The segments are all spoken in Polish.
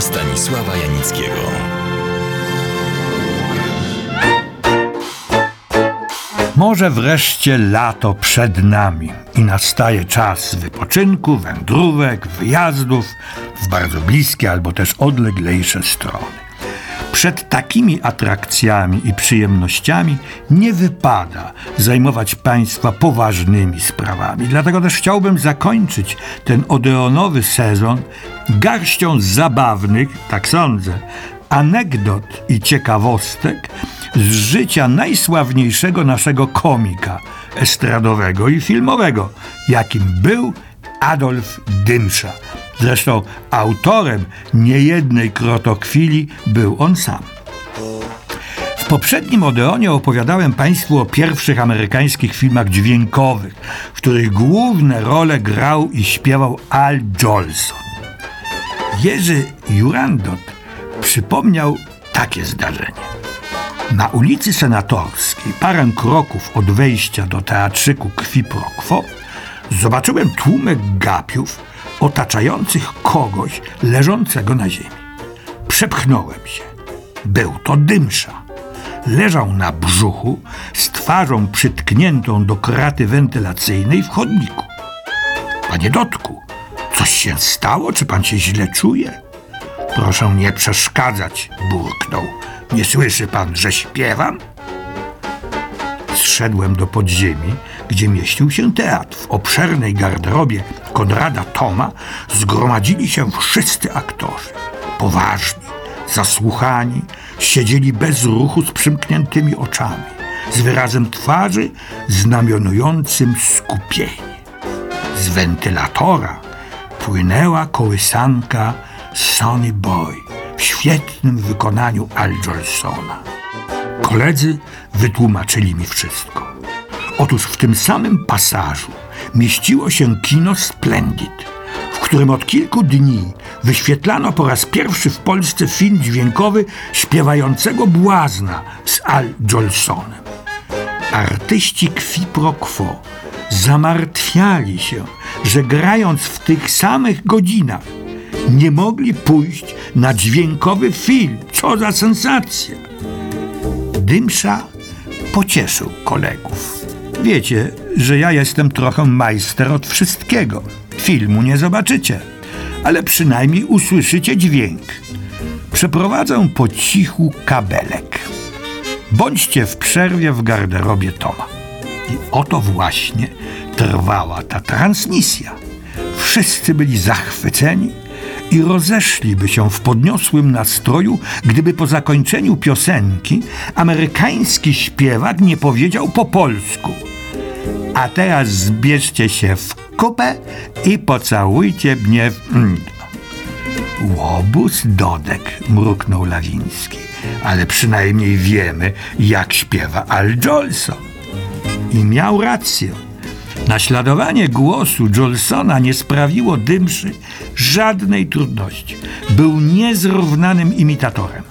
Stanisława Janickiego. Może wreszcie lato przed nami i nastaje czas wypoczynku, wędrówek, wyjazdów w bardzo bliskie albo też odleglejsze strony. Przed takimi atrakcjami i przyjemnościami nie wypada zajmować Państwa poważnymi sprawami. Dlatego też chciałbym zakończyć ten odeonowy sezon garścią zabawnych, tak sądzę, anegdot i ciekawostek z życia najsławniejszego naszego komika estradowego i filmowego, jakim był Adolf Dymsza. Zresztą autorem niejednej krotokwili był on sam. W poprzednim Odeonie opowiadałem Państwu o pierwszych amerykańskich filmach dźwiękowych, w których główne role grał i śpiewał Al Jolson. Jerzy Jurandot przypomniał takie zdarzenie. Na ulicy Senatorskiej, parę kroków od wejścia do teatrzyku Kwi Pro Quo, zobaczyłem tłumek gapiów otaczających kogoś leżącego na ziemi. Przepchnąłem się. Był to dymsza. Leżał na brzuchu, z twarzą przytkniętą do kraty wentylacyjnej w chodniku. Panie Dotku, coś się stało? Czy pan się źle czuje? Proszę nie przeszkadzać, burknął. Nie słyszy pan, że śpiewam? Zszedłem do podziemi, gdzie mieścił się teatr. W obszernej garderobie Konrada Toma zgromadzili się wszyscy aktorzy. Poważni, zasłuchani, siedzieli bez ruchu z przymkniętymi oczami, z wyrazem twarzy znamionującym skupienie. Z wentylatora płynęła kołysanka Sonny Boy w świetnym wykonaniu Al Jolsona. Koledzy wytłumaczyli mi wszystko. Otóż w tym samym pasażu mieściło się kino Splendid, w którym od kilku dni wyświetlano po raz pierwszy w Polsce film dźwiękowy śpiewającego błazna z Al Jolsonem. Artyści Kwi Pro Quo zamartwiali się, że grając w tych samych godzinach nie mogli pójść na dźwiękowy film. Co za sensacja! Dymsza pocieszył kolegów. Wiecie, że ja jestem trochę majster od wszystkiego. Filmu nie zobaczycie, ale przynajmniej usłyszycie dźwięk. Przeprowadzę po cichu kabelek. Bądźcie w przerwie w garderobie Toma. I oto właśnie trwała ta transmisja. Wszyscy byli zachwyceni i rozeszliby się w podniosłym nastroju, gdyby po zakończeniu piosenki amerykański śpiewak nie powiedział po polsku. A teraz zbierzcie się w kupę i pocałujcie mnie w... Mm. Łobuz Dodek, mruknął Lawiński, ale przynajmniej wiemy, jak śpiewa Al Jolson. I miał rację. Naśladowanie głosu Jolsona nie sprawiło Dymszy żadnej trudności. Był niezrównanym imitatorem.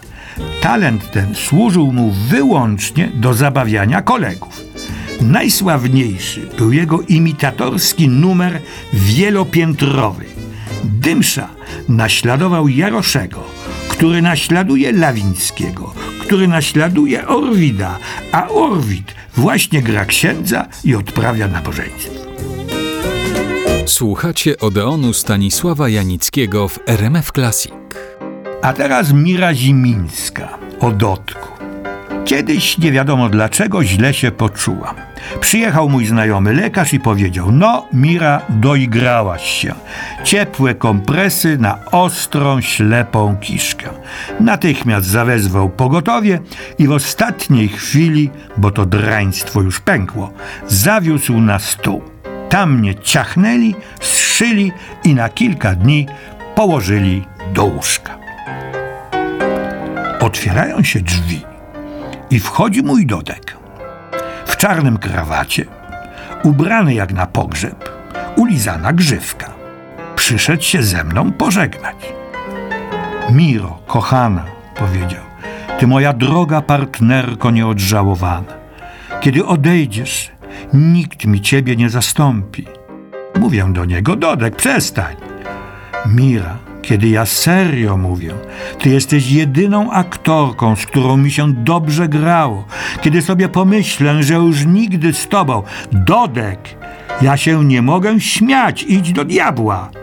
Talent ten służył mu wyłącznie do zabawiania kolegów. Najsławniejszy był jego imitatorski numer wielopiętrowy. Dymsza naśladował Jaroszego, który naśladuje Lawińskiego, który naśladuje Orwida, a Orwid właśnie gra księdza i odprawia nabożeństwo. Słuchacie Odeonu Stanisława Janickiego w RMF Classic. A teraz Mira Zimińska o Dotku. Kiedyś nie wiadomo dlaczego źle się poczułam. Przyjechał mój znajomy lekarz i powiedział: No, Mira, doigrałaś się. Ciepłe kompresy na ostrą, ślepą kiszkę. Natychmiast zawezwał pogotowie i w ostatniej chwili, bo to draństwo już pękło, zawiózł na stół. Tam mnie ciachnęli, zszyli i na kilka dni położyli do łóżka. Otwierają się drzwi i wchodzi mój dodek. W czarnym krawacie, ubrany jak na pogrzeb, ulizana grzywka. Przyszedł się ze mną pożegnać. Miro, kochana, powiedział, ty moja droga partnerko nieodżałowana. Kiedy odejdziesz, nikt mi ciebie nie zastąpi. Mówię do niego, Dodek, przestań. Mira, kiedy ja serio mówię, ty jesteś jedyną aktorką, z którą mi się dobrze grało. Kiedy sobie pomyślę, że już nigdy z tobą, Dodek, ja się nie mogę śmiać, idź do diabła.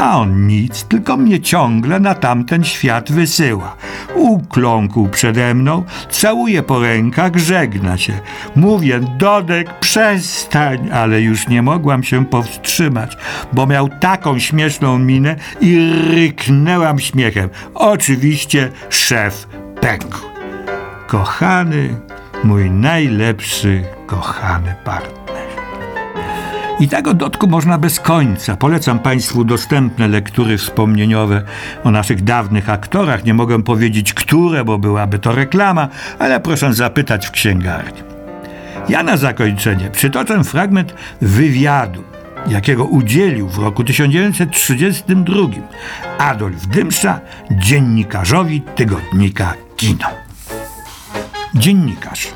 A on nic, tylko mnie ciągle na tamten świat wysyła. Ukląkł przede mną, całuje po rękach, żegna się. Mówię, Dodek, przestań, ale już nie mogłam się powstrzymać, bo miał taką śmieszną minę i ryknęłam śmiechem. Oczywiście szef pękł. Kochany, mój najlepszy, kochany partner. I tak o Dotku można bez końca. Polecam Państwu dostępne lektury wspomnieniowe o naszych dawnych aktorach. Nie mogę powiedzieć, które, bo byłaby to reklama, ale proszę zapytać w księgarni. Ja na zakończenie przytoczę fragment wywiadu, jakiego udzielił w roku 1932 Adolf Dymsza dziennikarzowi tygodnika Kino. Dziennikarz.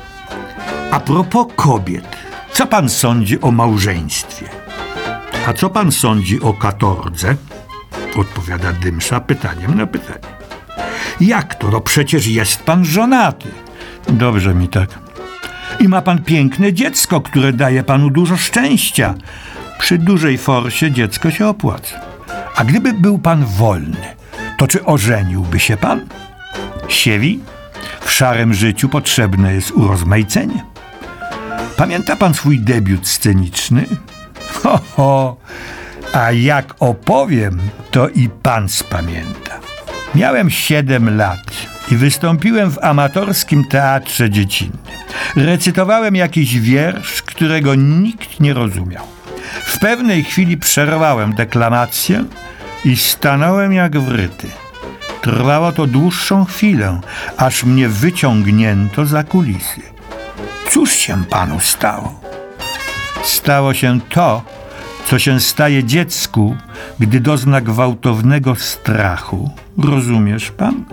A propos kobiet, co pan sądzi o małżeństwie? A co pan sądzi o katordze? Odpowiada Dymsza pytaniem na pytanie. Jak to? No przecież jest pan żonaty. Dobrze mi tak. I ma pan piękne dziecko, które daje panu dużo szczęścia. Przy dużej forsie dziecko się opłaca. A gdyby był pan wolny, to czy ożeniłby się pan? Siewi? W szarym życiu potrzebne jest urozmaicenie. Pamięta pan swój debiut sceniczny? Ho, ho, a jak opowiem, to i pan spamięta. Miałem 7 lat i wystąpiłem w amatorskim teatrze dziecinnym. Recytowałem jakiś wiersz, którego nikt nie rozumiał. W pewnej chwili przerwałem deklamację i stanąłem jak wryty. Trwało to dłuższą chwilę, aż mnie wyciągnięto za kulisy. Cóż się panu stało? Stało się to, co się staje dziecku, gdy dozna gwałtownego strachu. Rozumiesz pan?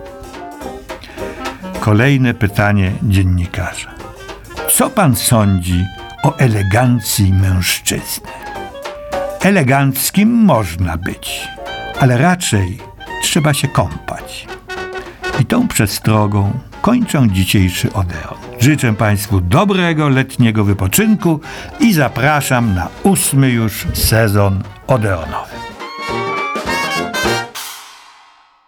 Kolejne pytanie dziennikarza. Co pan sądzi o elegancji mężczyzny? Eleganckim można być, ale raczej trzeba się kąpać. I tą przestrogą kończę dzisiejszy Odeon. Życzę Państwu dobrego letniego wypoczynku i zapraszam na ósmy już sezon Odeonowy.